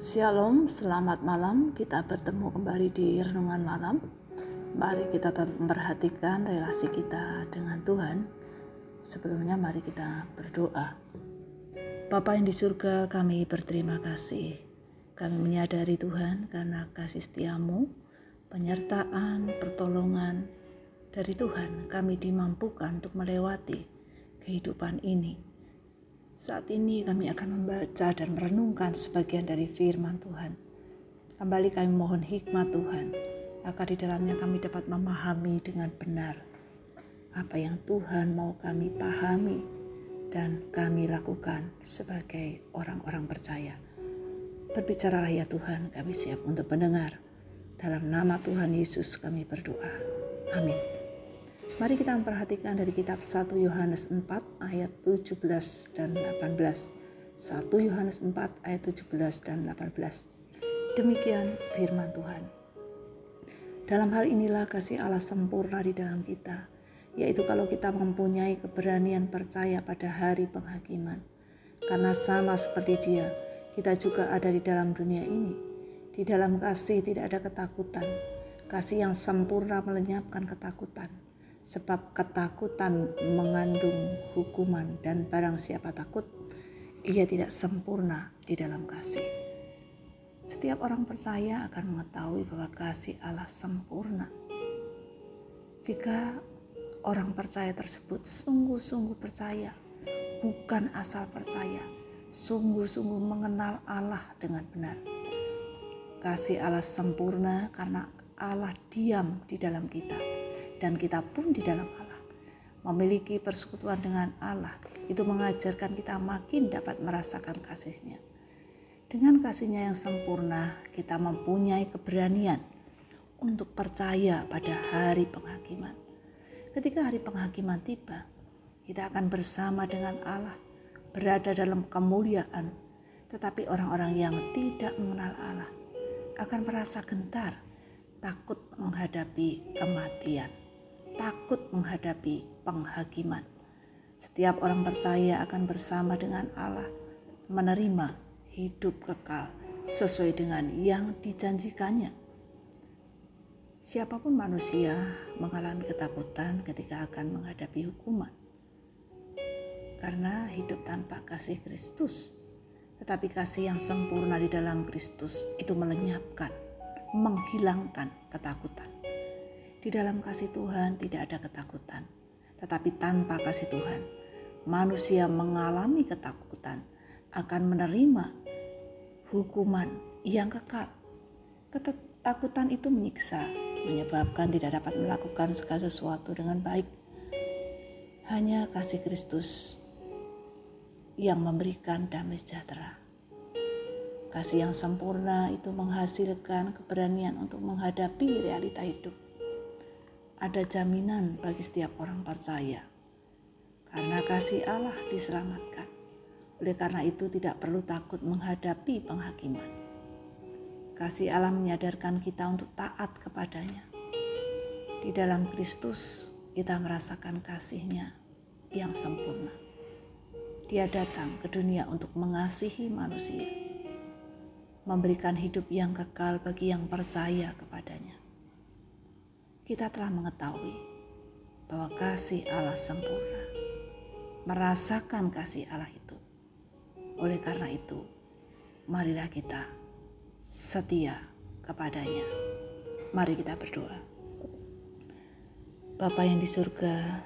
Shalom, selamat malam. Kita bertemu kembali di renungan malam. Mari kita tetap memperhatikan relasi kita dengan Tuhan. Sebelumnya mari kita berdoa. Bapa yang di surga, kami berterima kasih. Kami menyadari Tuhan karena kasih setiamu, penyertaan, pertolongan dari Tuhan kami dimampukan untuk melewati kehidupan ini saat ini kami akan membaca dan merenungkan sebagian dari firman Tuhan. Kembali kami mohon hikmat Tuhan, agar di dalamnya kami dapat memahami dengan benar apa yang Tuhan mau kami pahami dan kami lakukan sebagai orang-orang percaya. Berbicaralah ya Tuhan, kami siap untuk mendengar. Dalam nama Tuhan Yesus kami berdoa. Amin. Mari kita memperhatikan dari kitab 1 Yohanes 4 ayat 17 dan 18. 1 Yohanes 4 ayat 17 dan 18. Demikian firman Tuhan. Dalam hal inilah kasih Allah sempurna di dalam kita, yaitu kalau kita mempunyai keberanian percaya pada hari penghakiman. Karena sama seperti dia, kita juga ada di dalam dunia ini. Di dalam kasih tidak ada ketakutan. Kasih yang sempurna melenyapkan ketakutan sebab ketakutan mengandung hukuman dan barang siapa takut ia tidak sempurna di dalam kasih. Setiap orang percaya akan mengetahui bahwa kasih Allah sempurna. Jika orang percaya tersebut sungguh-sungguh percaya, bukan asal percaya, sungguh-sungguh mengenal Allah dengan benar. Kasih Allah sempurna karena Allah diam di dalam kita dan kita pun di dalam Allah. Memiliki persekutuan dengan Allah itu mengajarkan kita makin dapat merasakan kasihnya. Dengan kasihnya yang sempurna, kita mempunyai keberanian untuk percaya pada hari penghakiman. Ketika hari penghakiman tiba, kita akan bersama dengan Allah, berada dalam kemuliaan. Tetapi orang-orang yang tidak mengenal Allah akan merasa gentar, takut menghadapi kematian takut menghadapi penghakiman. Setiap orang percaya akan bersama dengan Allah, menerima hidup kekal sesuai dengan yang dijanjikannya. Siapa pun manusia mengalami ketakutan ketika akan menghadapi hukuman. Karena hidup tanpa kasih Kristus, tetapi kasih yang sempurna di dalam Kristus itu melenyapkan, menghilangkan ketakutan. Di dalam kasih Tuhan tidak ada ketakutan, tetapi tanpa kasih Tuhan, manusia mengalami ketakutan akan menerima hukuman yang kekal. Ketakutan itu menyiksa, menyebabkan tidak dapat melakukan segala sesuatu dengan baik. Hanya kasih Kristus yang memberikan damai sejahtera. Kasih yang sempurna itu menghasilkan keberanian untuk menghadapi realita hidup ada jaminan bagi setiap orang percaya. Karena kasih Allah diselamatkan. Oleh karena itu tidak perlu takut menghadapi penghakiman. Kasih Allah menyadarkan kita untuk taat kepadanya. Di dalam Kristus kita merasakan kasihnya yang sempurna. Dia datang ke dunia untuk mengasihi manusia, memberikan hidup yang kekal bagi yang percaya kepadanya kita telah mengetahui bahwa kasih Allah sempurna. Merasakan kasih Allah itu. Oleh karena itu, marilah kita setia kepadanya. Mari kita berdoa. Bapa yang di surga,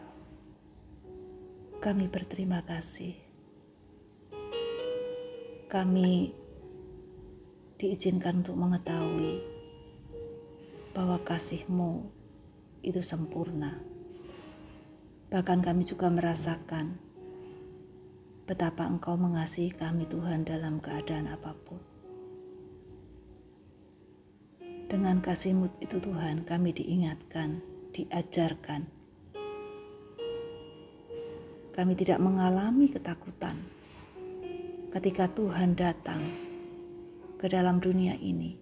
kami berterima kasih. Kami diizinkan untuk mengetahui bahwa kasih-Mu itu sempurna. Bahkan kami juga merasakan betapa Engkau mengasihi kami Tuhan dalam keadaan apa pun. Dengan kasihmu itu Tuhan kami diingatkan, diajarkan. Kami tidak mengalami ketakutan ketika Tuhan datang ke dalam dunia ini.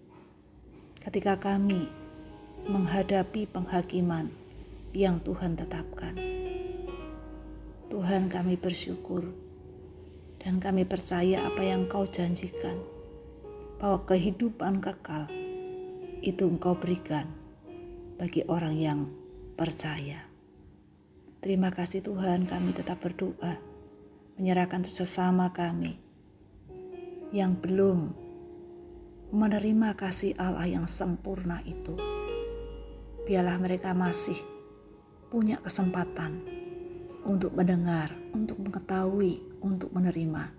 Ketika kami menghadapi penghakiman yang Tuhan tetapkan. Tuhan kami bersyukur dan kami percaya apa yang kau janjikan bahwa kehidupan kekal itu Engkau berikan bagi orang yang percaya. Terima kasih Tuhan, kami tetap berdoa, menyerahkan sesama kami yang belum menerima kasih Allah yang sempurna itu. Biarlah mereka masih punya kesempatan untuk mendengar, untuk mengetahui, untuk menerima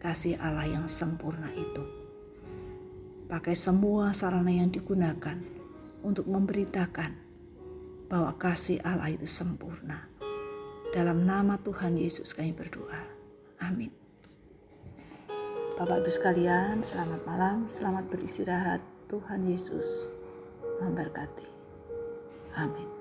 kasih Allah yang sempurna itu. Pakai semua sarana yang digunakan untuk memberitakan bahwa kasih Allah itu sempurna. Dalam nama Tuhan Yesus kami berdoa. Amin. Bapak Ibu sekalian, selamat malam, selamat beristirahat. Tuhan Yesus memberkati. Amin.